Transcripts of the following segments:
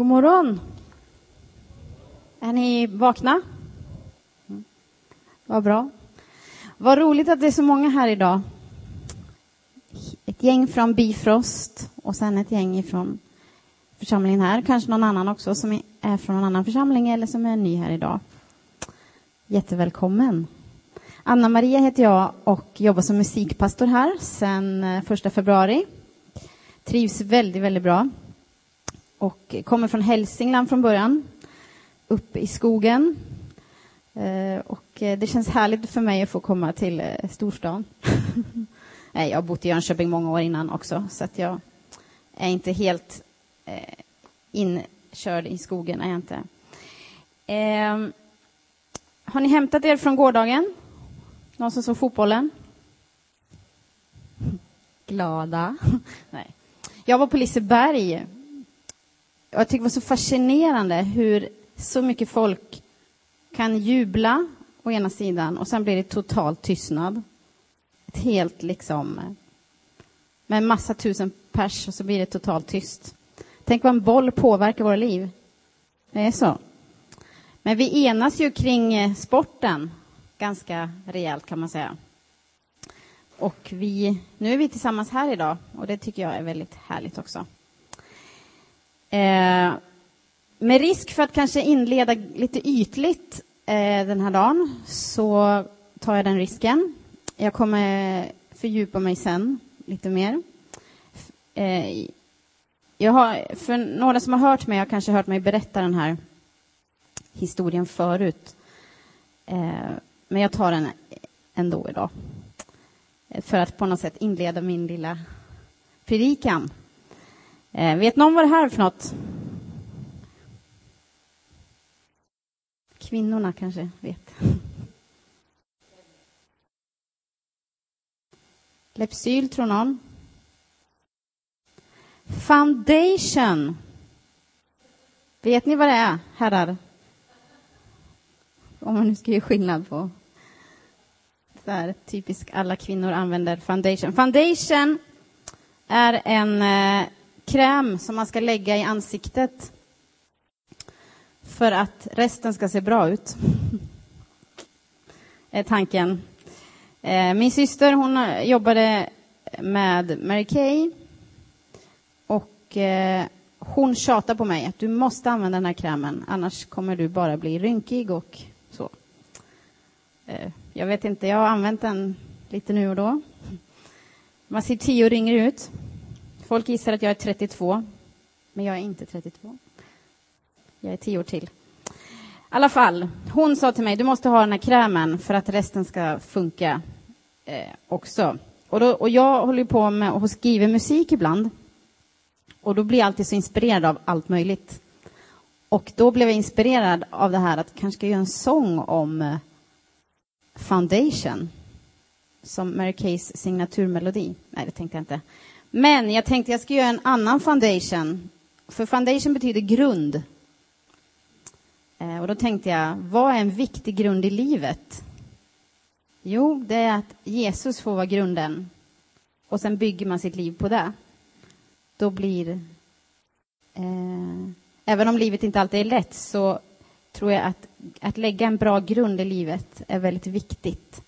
God morgon. Är ni vakna? Mm. Vad bra. Vad roligt att det är så många här idag. Ett gäng från Bifrost och sen ett gäng från församlingen här. Kanske någon annan också som är från någon annan församling eller som är ny här idag. Jättevälkommen. Anna-Maria heter jag och jobbar som musikpastor här sedan eh, första februari. Trivs väldigt, väldigt bra och kommer från Hälsingland från början, uppe i skogen. Eh, och eh, det känns härligt för mig att få komma till eh, storstan. jag har bott i Jönköping många år innan också, så att jag är inte helt inkörd i skogen. Är jag inte. Har ni hämtat er från gårdagen? Någon som såg fotbollen? Glada? Nej. Jag var på Liseberg jag tycker det var så fascinerande hur så mycket folk kan jubla å ena sidan och sen blir det total tystnad. Ett helt liksom med en massa tusen pers och så blir det totalt tyst. Tänk vad en boll påverkar våra liv. Det är så. Men vi enas ju kring eh, sporten ganska rejält kan man säga. Och vi, nu är vi tillsammans här idag och det tycker jag är väldigt härligt också. Eh, med risk för att kanske inleda lite ytligt eh, den här dagen så tar jag den risken. Jag kommer fördjupa mig sen lite mer. Eh, jag har, för några som har hört mig har kanske hört mig berätta den här historien förut. Eh, men jag tar den ändå idag. Eh, för att på något sätt inleda min lilla predikan. Eh, vet någon vad det här är för något? Kvinnorna kanske vet. Lepsyl, tror någon. Foundation. Vet ni vad det är, herrar? Om man nu ska göra skillnad på... Så här, typiskt alla kvinnor använder foundation. Foundation är en eh, kräm som man ska lägga i ansiktet för att resten ska se bra ut. är tanken. Eh, min syster hon jobbade med Mary Kay och eh, hon tjatar på mig att du måste använda den här krämen annars kommer du bara bli rynkig och så. Eh, jag vet inte, jag har använt den lite nu och då. Man ser tio år yngre ut. Folk gissar att jag är 32, men jag är inte 32. Jag är tio år till. I alla fall, hon sa till mig, du måste ha den här krämen för att resten ska funka eh, också. Och, då, och jag håller på med att skriva musik ibland. Och då blir jag alltid så inspirerad av allt möjligt. Och då blev jag inspirerad av det här att kanske ska göra en sång om eh, Foundation. Som Mary Kays signaturmelodi. Nej, det tänkte jag inte. Men jag tänkte jag ska göra en annan foundation. För foundation betyder grund. Eh, och då tänkte jag, vad är en viktig grund i livet? Jo, det är att Jesus får vara grunden. Och sen bygger man sitt liv på det. Då blir... Eh, även om livet inte alltid är lätt så tror jag att, att lägga en bra grund i livet är väldigt viktigt.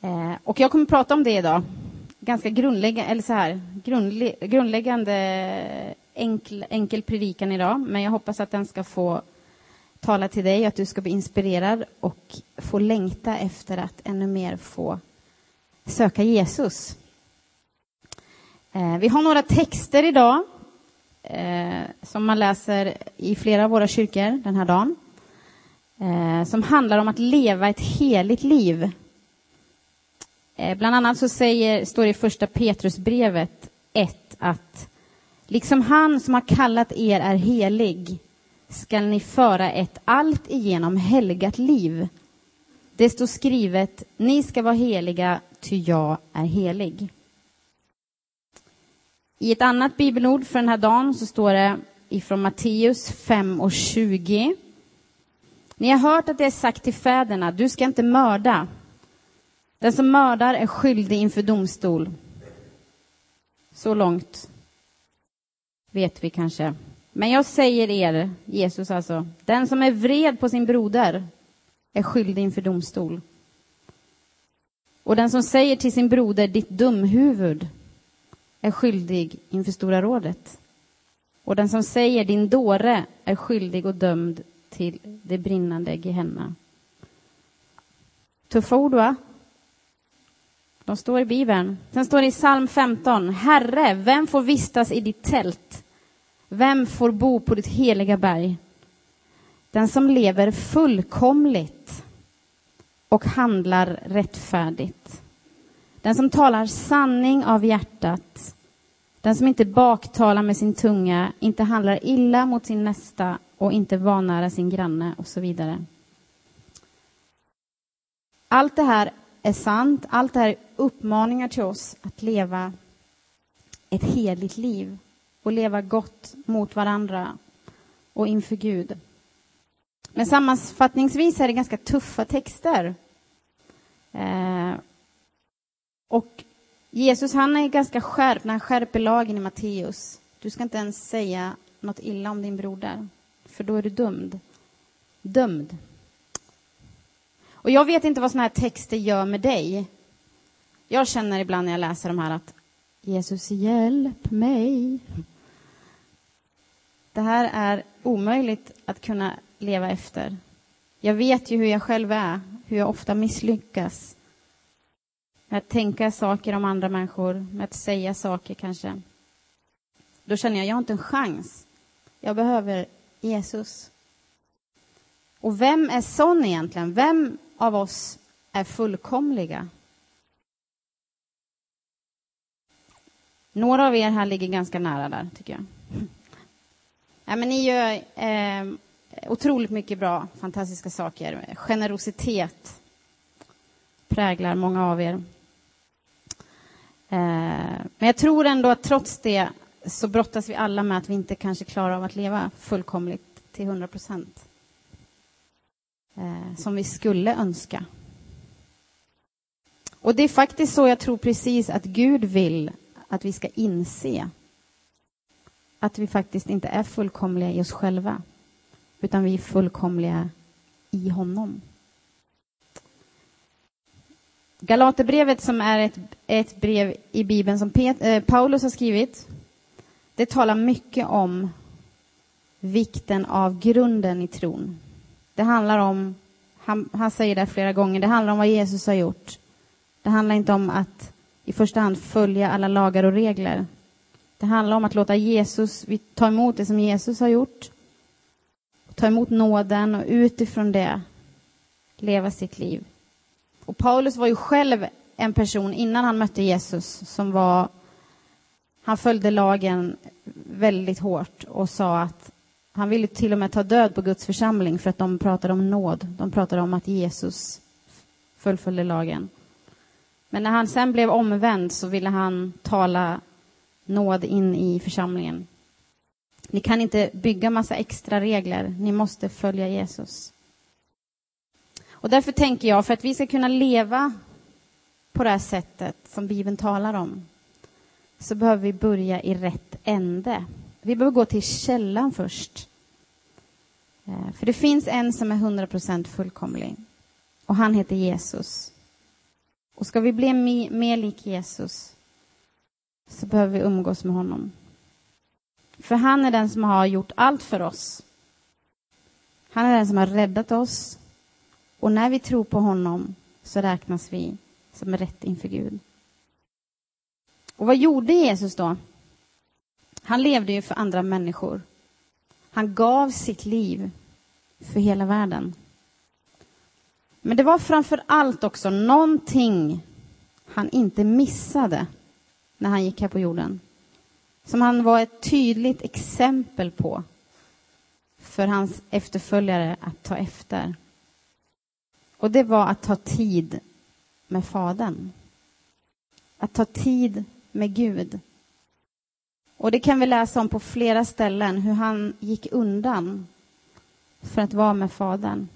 Eh, och jag kommer prata om det idag ganska grundläggande, eller så här, grundle, grundläggande enkel, enkel predikan idag, men jag hoppas att den ska få tala till dig, att du ska bli inspirerad och få längta efter att ännu mer få söka Jesus. Eh, vi har några texter idag eh, som man läser i flera av våra kyrkor den här dagen, eh, som handlar om att leva ett heligt liv Eh, bland annat så säger, står det i första Petrusbrevet 1 att liksom han som har kallat er är helig skall ni föra ett allt igenom helgat liv. Det står skrivet, ni ska vara heliga, ty jag är helig. I ett annat bibelord för den här dagen så står det ifrån Matteus 5 och 20. Ni har hört att det är sagt till fäderna, du ska inte mörda. Den som mördar är skyldig inför domstol. Så långt vet vi kanske. Men jag säger er, Jesus alltså, den som är vred på sin broder är skyldig inför domstol. Och den som säger till sin broder, ditt dumhuvud, är skyldig inför Stora rådet. Och den som säger, din dåre, är skyldig och dömd till det brinnande Gehenna. Tuffa ord, va? De står i Bibeln. Sen står det i psalm 15. Herre, vem får vistas i ditt tält? Vem får bo på ditt heliga berg? Den som lever fullkomligt och handlar rättfärdigt. Den som talar sanning av hjärtat. Den som inte baktalar med sin tunga, inte handlar illa mot sin nästa och inte vanära sin granne och så vidare. Allt det här är sant. Allt det här är uppmaningar till oss att leva ett heligt liv och leva gott mot varandra och inför Gud. Men sammanfattningsvis är det ganska tuffa texter. Eh, och Jesus han är ganska skärpt när han skärper lagen i Matteus. Du ska inte ens säga något illa om din broder, för då är du dömd. Dömd. Och jag vet inte vad såna här texter gör med dig. Jag känner ibland när jag läser de här att Jesus, hjälp mig. Det här är omöjligt att kunna leva efter. Jag vet ju hur jag själv är, hur jag ofta misslyckas med att tänka saker om andra människor, med att säga saker kanske. Då känner jag, jag har inte en chans. Jag behöver Jesus. Och vem är sån egentligen? Vem av oss är fullkomliga? Några av er här ligger ganska nära där, tycker jag. Ja, men ni gör eh, otroligt mycket bra, fantastiska saker. Generositet präglar många av er. Eh, men jag tror ändå att trots det så brottas vi alla med att vi inte kanske klarar av att leva fullkomligt till 100 procent. Eh, som vi skulle önska. Och det är faktiskt så jag tror precis att Gud vill att vi ska inse att vi faktiskt inte är fullkomliga i oss själva, utan vi är fullkomliga i honom. Galaterbrevet som är ett, ett brev i Bibeln som Pet, eh, Paulus har skrivit, det talar mycket om vikten av grunden i tron. Det handlar om, han, han säger det flera gånger, det handlar om vad Jesus har gjort. Det handlar inte om att i första hand följa alla lagar och regler. Det handlar om att låta Jesus, vi tar emot det som Jesus har gjort, ta emot nåden och utifrån det leva sitt liv. Och Paulus var ju själv en person innan han mötte Jesus som var, han följde lagen väldigt hårt och sa att han ville till och med ta död på Guds församling för att de pratade om nåd. De pratade om att Jesus fullföljde lagen. Men när han sen blev omvänd så ville han tala nåd in i församlingen. Ni kan inte bygga massa extra regler, ni måste följa Jesus. Och därför tänker jag, för att vi ska kunna leva på det här sättet som Bibeln talar om, så behöver vi börja i rätt ände. Vi behöver gå till källan först. Eh, för det finns en som är 100% fullkomlig, och han heter Jesus. Och ska vi bli mer lik Jesus så behöver vi umgås med honom. För han är den som har gjort allt för oss. Han är den som har räddat oss. Och när vi tror på honom så räknas vi som rätt inför Gud. Och vad gjorde Jesus då? Han levde ju för andra människor. Han gav sitt liv för hela världen. Men det var framför allt också någonting han inte missade när han gick här på jorden. Som han var ett tydligt exempel på för hans efterföljare att ta efter. Och det var att ta tid med Fadern. Att ta tid med Gud. Och det kan vi läsa om på flera ställen, hur han gick undan för att vara med Fadern.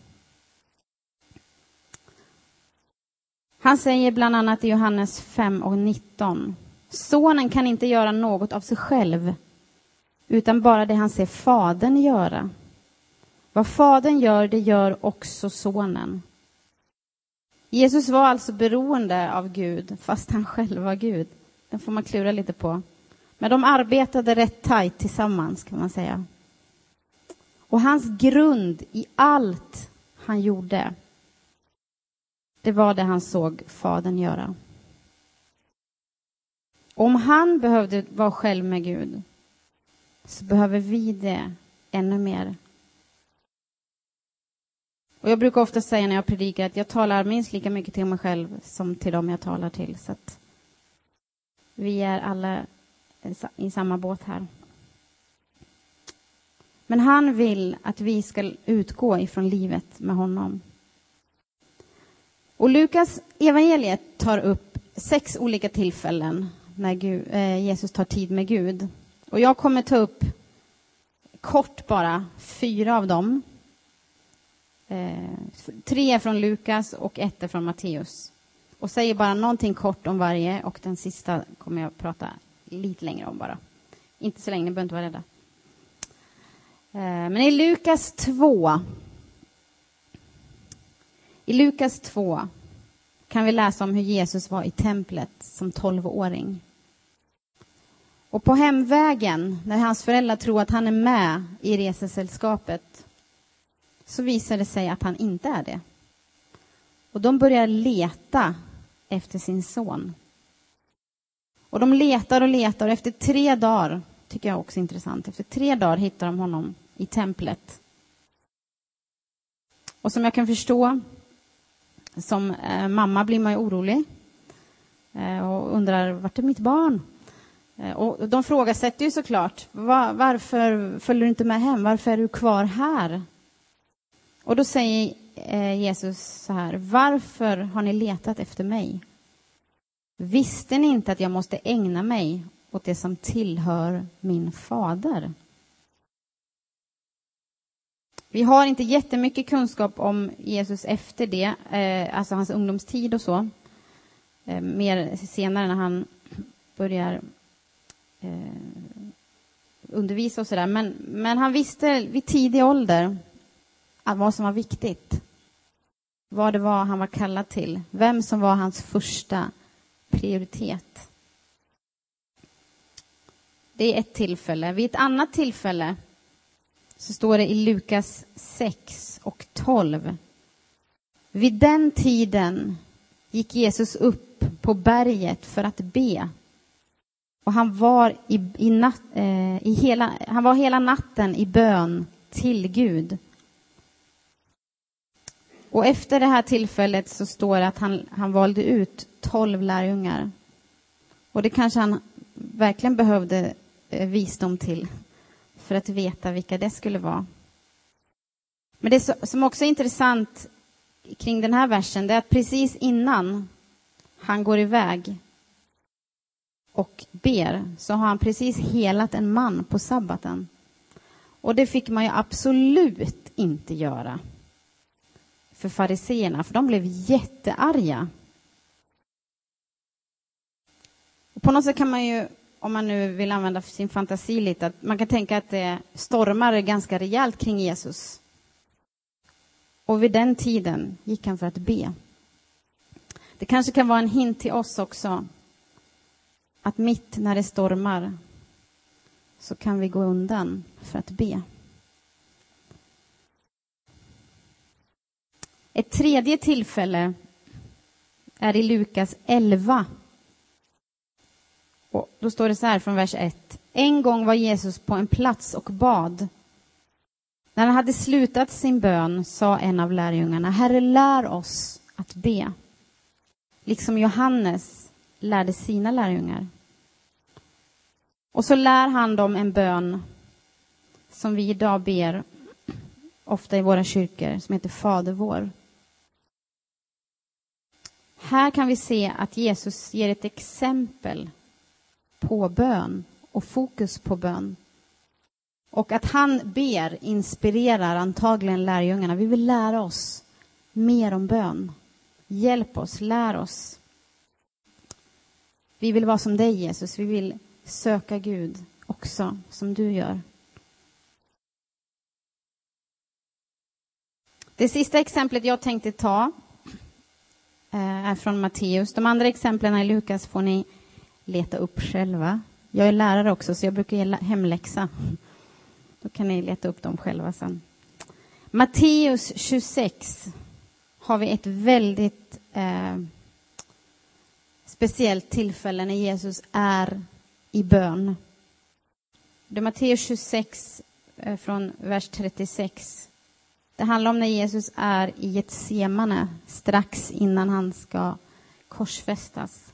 Han säger bland annat i Johannes 5 och 19 Sonen kan inte göra något av sig själv. utan bara det han ser Fadern göra. Vad Fadern gör, det gör också Sonen. Jesus var alltså beroende av Gud, fast han själv var Gud. Den får man klura lite på. Men de arbetade rätt tajt tillsammans, kan man säga. Och hans grund i allt han gjorde, det var det han såg Fadern göra. Om han behövde vara själv med Gud, så behöver vi det ännu mer. Och jag brukar ofta säga när jag predikar att jag talar minst lika mycket till mig själv som till dem jag talar till. Så att vi är alla i samma båt här. Men han vill att vi ska utgå ifrån livet med honom. Och Lukas evangeliet tar upp sex olika tillfällen när Gud, eh, Jesus tar tid med Gud. Och jag kommer ta upp kort bara fyra av dem. Eh, tre är från Lukas och ett är från Matteus. Och säger bara någonting kort om varje och den sista kommer jag prata lite längre om bara. Inte så länge, ni behöver inte vara rädda. Eh, men i Lukas 2 i Lukas 2 kan vi läsa om hur Jesus var i templet som tolvåring. Och på hemvägen, när hans föräldrar tror att han är med i resesällskapet, så visar det sig att han inte är det. Och de börjar leta efter sin son. Och de letar och letar och efter tre dagar, tycker jag också är intressant, efter tre dagar hittar de honom i templet. Och som jag kan förstå, som eh, mamma blir man ju orolig eh, och undrar vart är mitt barn? Eh, och de frågasätter ju såklart, va, varför följer du inte med hem? Varför är du kvar här? Och då säger eh, Jesus så här, varför har ni letat efter mig? Visste ni inte att jag måste ägna mig åt det som tillhör min fader? Vi har inte jättemycket kunskap om Jesus efter det, eh, alltså hans ungdomstid och så. Eh, mer senare när han börjar eh, undervisa och sådär. Men, men han visste vid tidig ålder vad som var viktigt. Vad det var han var kallad till. Vem som var hans första prioritet. Det är ett tillfälle. Vid ett annat tillfälle så står det i Lukas 6 och 12. Vid den tiden gick Jesus upp på berget för att be. Och han var, i, i nat, eh, i hela, han var hela natten i bön till Gud. Och efter det här tillfället så står det att han, han valde ut tolv lärjungar. Och det kanske han verkligen behövde eh, visdom till för att veta vilka det skulle vara. Men det som också är intressant kring den här versen, det är att precis innan han går iväg och ber, så har han precis helat en man på sabbaten. Och det fick man ju absolut inte göra för fariseerna, för de blev jättearga. Och på något sätt kan man ju om man nu vill använda sin fantasi lite, att man kan tänka att det stormar ganska rejält kring Jesus. Och vid den tiden gick han för att be. Det kanske kan vara en hint till oss också, att mitt när det stormar så kan vi gå undan för att be. Ett tredje tillfälle är i Lukas 11 och då står det så här från vers 1. En gång var Jesus på en plats och bad. När han hade slutat sin bön sa en av lärjungarna, Herre, lär oss att be. Liksom Johannes lärde sina lärjungar. Och så lär han dem en bön som vi idag ber ofta i våra kyrkor, som heter Fader vår. Här kan vi se att Jesus ger ett exempel på bön och fokus på bön. Och att han ber inspirerar antagligen lärjungarna. Vi vill lära oss mer om bön. Hjälp oss, lär oss. Vi vill vara som dig, Jesus. Vi vill söka Gud också, som du gör. Det sista exemplet jag tänkte ta Eh, är från Matteus. De andra exemplen i Lukas får ni leta upp själva. Jag är lärare också, så jag brukar ge hemläxa. Då kan ni leta upp dem själva sen. Matteus 26 har vi ett väldigt eh, speciellt tillfälle när Jesus är i bön. Det är Matteus 26 eh, från vers 36. Det handlar om när Jesus är i Getsemane strax innan han ska korsfästas.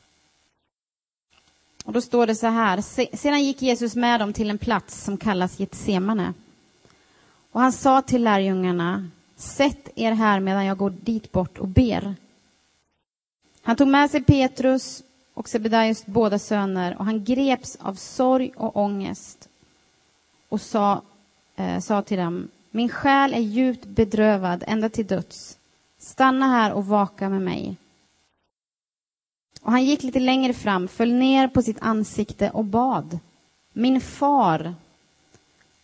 Och då står det så här. Sedan gick Jesus med dem till en plats som kallas Getsemane. Och han sa till lärjungarna, sätt er här medan jag går dit bort och ber. Han tog med sig Petrus och Sebedaios båda söner och han greps av sorg och ångest och sa, eh, sa till dem, min själ är djupt bedrövad ända till döds. Stanna här och vaka med mig. Och han gick lite längre fram, föll ner på sitt ansikte och bad. Min far,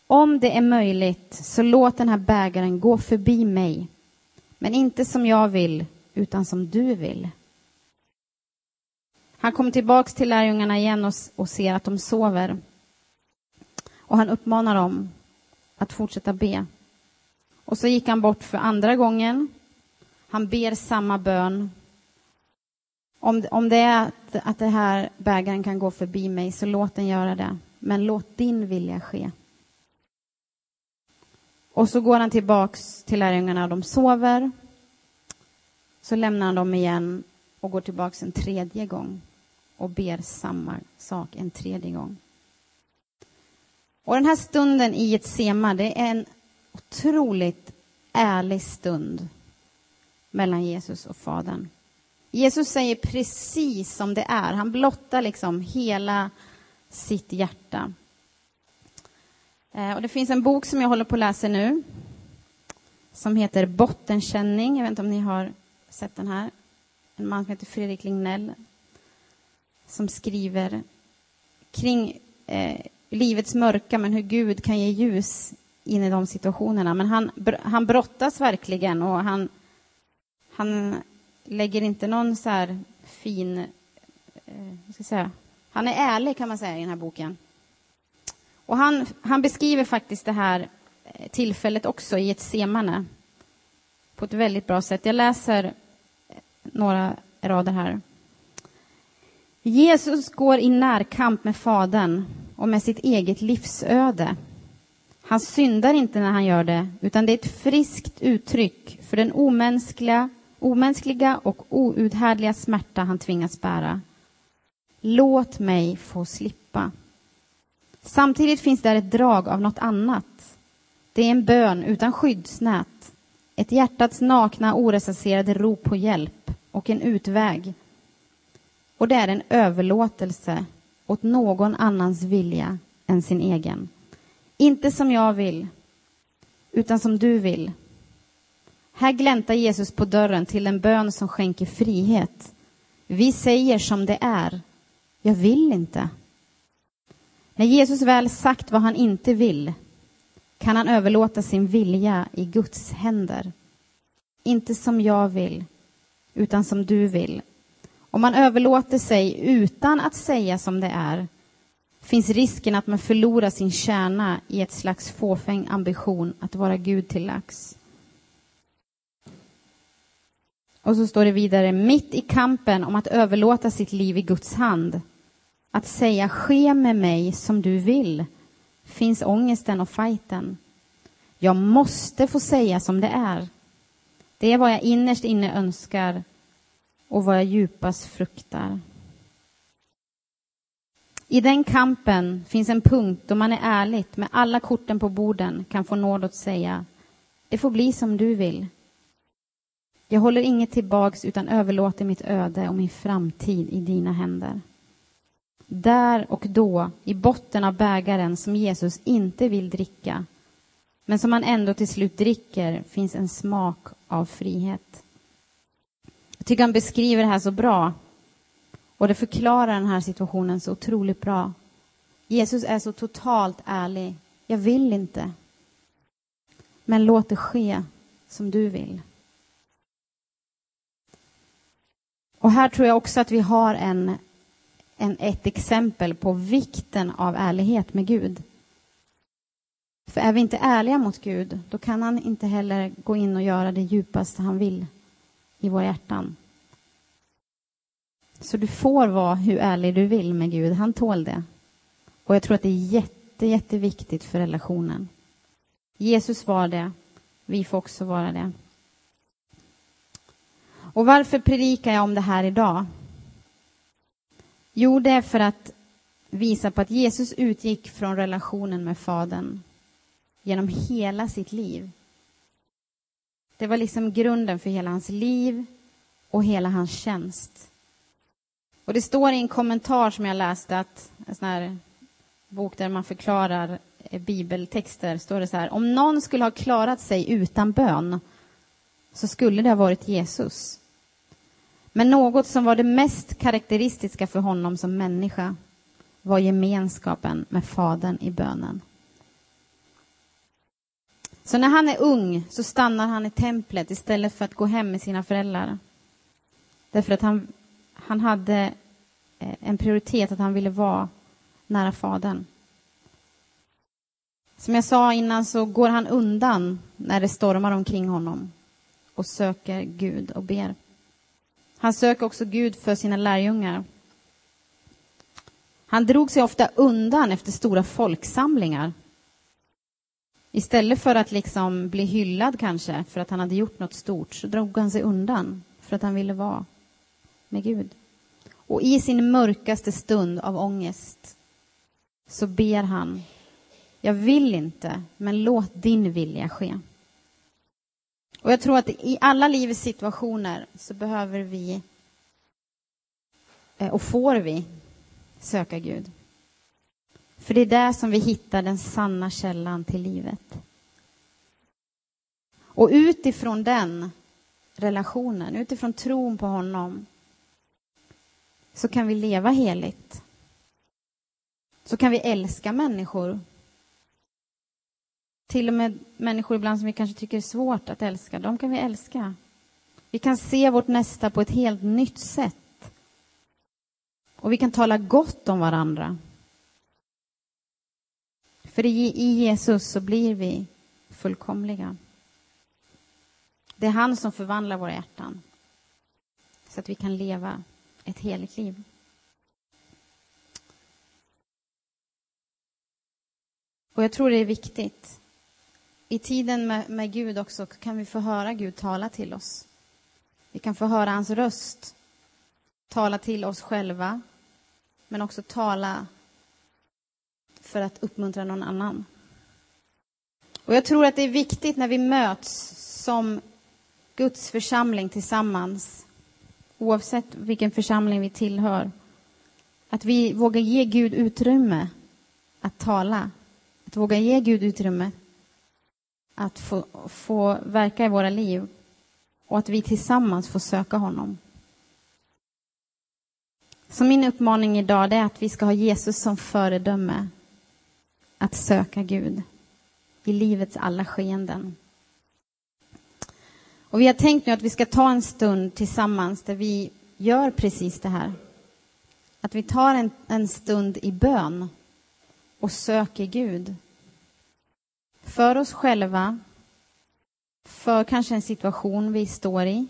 om det är möjligt, så låt den här bägaren gå förbi mig. Men inte som jag vill, utan som du vill. Han kommer tillbaks till lärjungarna igen och, och ser att de sover. Och han uppmanar dem att fortsätta be. Och så gick han bort för andra gången. Han ber samma bön. Om, om det är att, att det här bägaren kan gå förbi mig, så låt den göra det. Men låt din vilja ske. Och så går han tillbaks till lärjungarna och de sover. Så lämnar han dem igen och går tillbaks en tredje gång och ber samma sak en tredje gång. Och den här stunden i ett sema, det är en otroligt ärlig stund mellan Jesus och Fadern. Jesus säger precis som det är. Han blottar liksom hela sitt hjärta. Eh, och det finns en bok som jag håller på att läsa nu som heter Bottenkänning. Jag vet inte om ni har sett den här. En man som heter Fredrik Lignell som skriver kring eh, livets mörka, men hur Gud kan ge ljus in i de situationerna. Men han, han brottas verkligen och han, han lägger inte någon så här fin... Eh, ska säga, han är ärlig, kan man säga, i den här boken. Och han, han beskriver faktiskt det här eh, tillfället också i ett semane på ett väldigt bra sätt. Jag läser eh, några rader här. Jesus går i närkamp med Fadern och med sitt eget livsöde. Han syndar inte när han gör det, utan det är ett friskt uttryck för den omänskliga, omänskliga och outhärdliga smärta han tvingas bära. Låt mig få slippa. Samtidigt finns där ett drag av något annat. Det är en bön utan skyddsnät, ett hjärtats nakna, orecenserade rop på hjälp och en utväg och det är en överlåtelse åt någon annans vilja än sin egen. Inte som jag vill, utan som du vill. Här gläntar Jesus på dörren till en bön som skänker frihet. Vi säger som det är. Jag vill inte. När Jesus väl sagt vad han inte vill kan han överlåta sin vilja i Guds händer. Inte som jag vill, utan som du vill. Om man överlåter sig utan att säga som det är finns risken att man förlorar sin kärna i ett slags fåfäng ambition att vara Gud till lags. Och så står det vidare, mitt i kampen om att överlåta sitt liv i Guds hand, att säga ske med mig som du vill, finns ångesten och fighten. Jag måste få säga som det är. Det är vad jag innerst inne önskar och vad jag djupast fruktar. I den kampen finns en punkt då man är ärligt med alla korten på borden kan få nåd att säga det får bli som du vill. Jag håller inget tillbaks utan överlåter mitt öde och min framtid i dina händer. Där och då, i botten av bägaren som Jesus inte vill dricka men som han ändå till slut dricker, finns en smak av frihet Jag tycker han beskriver det här så bra. Och det förklarar den här situationen så otroligt bra. Jesus är så totalt ärlig. Jag vill inte. Men låt det ske som du vill. Och här tror jag också att vi har en, en, ett exempel på vikten av ärlighet med Gud. För är vi inte ärliga mot Gud, då kan han inte heller gå in och göra det djupaste han vill i våra hjärtan. Så du får vara hur ärlig du vill med Gud, han tål det. Och jag tror att det är jätte, jätteviktigt för relationen. Jesus var det, vi får också vara det. Och varför predikar jag om det här idag? Jo, det är för att visa på att Jesus utgick från relationen med Fadern genom hela sitt liv. Det var liksom grunden för hela hans liv och hela hans tjänst. Och det står i en kommentar som jag läste, att en sån här bok där man förklarar eh, bibeltexter, står det så här, om någon skulle ha klarat sig utan bön så skulle det ha varit Jesus. Men något som var det mest karaktäristiska för honom som människa var gemenskapen med Fadern i bönen. Så när han är ung så stannar han i templet istället för att gå hem med sina föräldrar. Därför att han, han hade eh, en prioritet att han ville vara nära Fadern. Som jag sa innan så går han undan när det stormar omkring honom och söker Gud och ber. Han söker också Gud för sina lärjungar. Han drog sig ofta undan efter stora folksamlingar. Istället för att liksom bli hyllad kanske för att han hade gjort något stort så drog han sig undan för att han ville vara med Gud. Och i sin mörkaste stund av ångest så ber han Jag vill inte, men låt din vilja ske. Och jag tror att i alla livets situationer så behöver vi eh, och får vi söka Gud. För det är där som vi hittar den sanna källan till livet. Och utifrån den relationen, utifrån tron på honom så kan vi leva heligt. Så kan vi älska människor till och med människor ibland som vi kanske tycker är svårt att älska, de kan vi älska. Vi kan se vårt nästa på ett helt nytt sätt. Och vi kan tala gott om varandra. För i Jesus så blir vi fullkomliga. Det är han som förvandlar våra hjärtan så att vi kan leva ett heligt liv. Och jag tror det är viktigt i tiden med, med Gud också kan vi få höra Gud tala till oss. Vi kan få höra hans röst tala till oss själva, men också tala för att uppmuntra någon annan. Och jag tror att det är viktigt när vi möts som Guds församling tillsammans, oavsett vilken församling vi tillhör, att vi vågar ge Gud utrymme att tala, att våga ge Gud utrymme att få, få verka i våra liv och att vi tillsammans får söka honom. Så min uppmaning idag är att vi ska ha Jesus som föredöme att söka Gud i livets alla skeenden. Och vi har tänkt nu att vi ska ta en stund tillsammans där vi gör precis det här. Att vi tar en, en stund i bön och söker Gud för oss själva, för kanske en situation vi står i.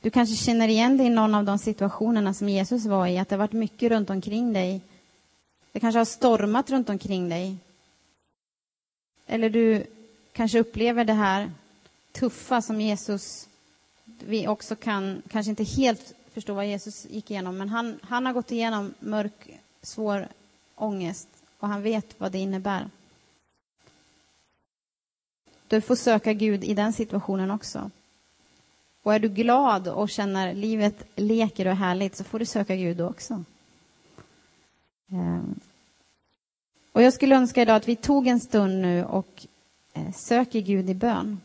Du kanske känner igen dig i någon av de situationerna som Jesus var i, att det har varit mycket runt omkring dig. Det kanske har stormat runt omkring dig. Eller du kanske upplever det här tuffa som Jesus, vi också kan, kanske inte helt förstå vad Jesus gick igenom, men han, han har gått igenom mörk, svår ångest och han vet vad det innebär. Du får söka Gud i den situationen också. Och är du glad och känner livet leker och är härligt så får du söka Gud då också. Ehm. Och jag skulle önska idag att vi tog en stund nu och eh, söker Gud i bön.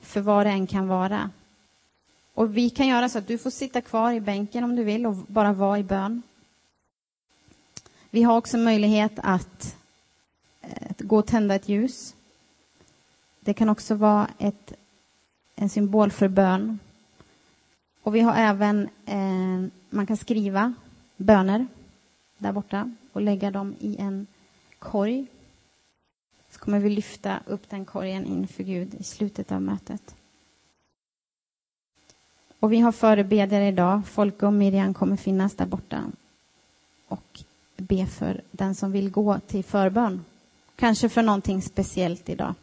För vad det än kan vara. Och vi kan göra så att du får sitta kvar i bänken om du vill och bara vara i bön. Vi har också möjlighet att, eh, att gå och tända ett ljus. Det kan också vara ett, en symbol för bön. Och vi har även, eh, man kan skriva böner där borta och lägga dem i en korg. Kommer vi lyfta upp den korgen inför Gud i slutet av mötet. Och vi har förebedjare idag. Folke och Miriam kommer finnas där borta och be för den som vill gå till förbön. Kanske för någonting speciellt idag.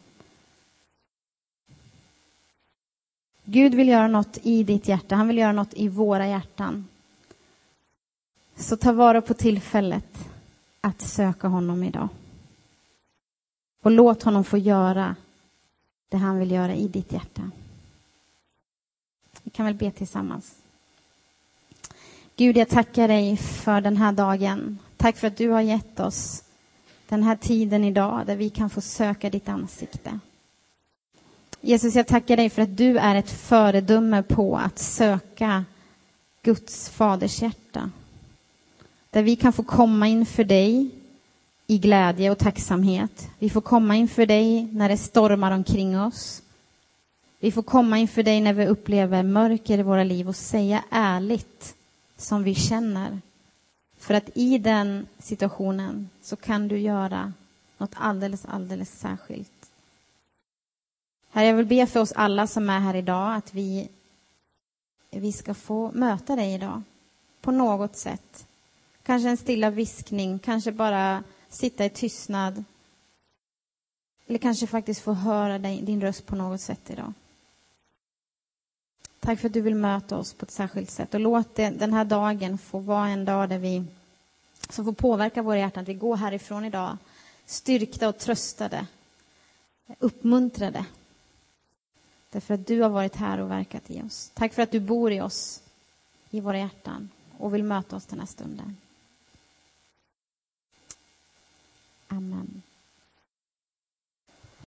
Gud vill göra något i ditt hjärta. Han vill göra något i våra hjärtan. Så ta vara på tillfället att söka honom idag. Och låt honom få göra det han vill göra i ditt hjärta. Vi kan väl be tillsammans. Gud, jag tackar dig för den här dagen. Tack för att du har gett oss den här tiden idag där vi kan få söka ditt ansikte. Jesus, jag tackar dig för att du är ett föredöme på att söka Guds faders hjärta. Där vi kan få komma inför dig i glädje och tacksamhet. Vi får komma inför dig när det stormar omkring oss. Vi får komma inför dig när vi upplever mörker i våra liv och säga ärligt som vi känner. För att i den situationen så kan du göra något alldeles, alldeles särskilt. Herre, jag vill be för oss alla som är här idag att vi, vi ska få möta dig idag på något sätt. Kanske en stilla viskning, kanske bara sitta i tystnad. Eller kanske faktiskt få höra din röst på något sätt idag. Tack för att du vill möta oss på ett särskilt sätt och låt det, den här dagen få vara en dag där vi, som får påverka våra hjärtan, att vi går härifrån idag styrkta och tröstade, uppmuntrade. Därför att du har varit här och verkat i oss. Tack för att du bor i oss, i våra hjärtan och vill möta oss den här stunden. Amen.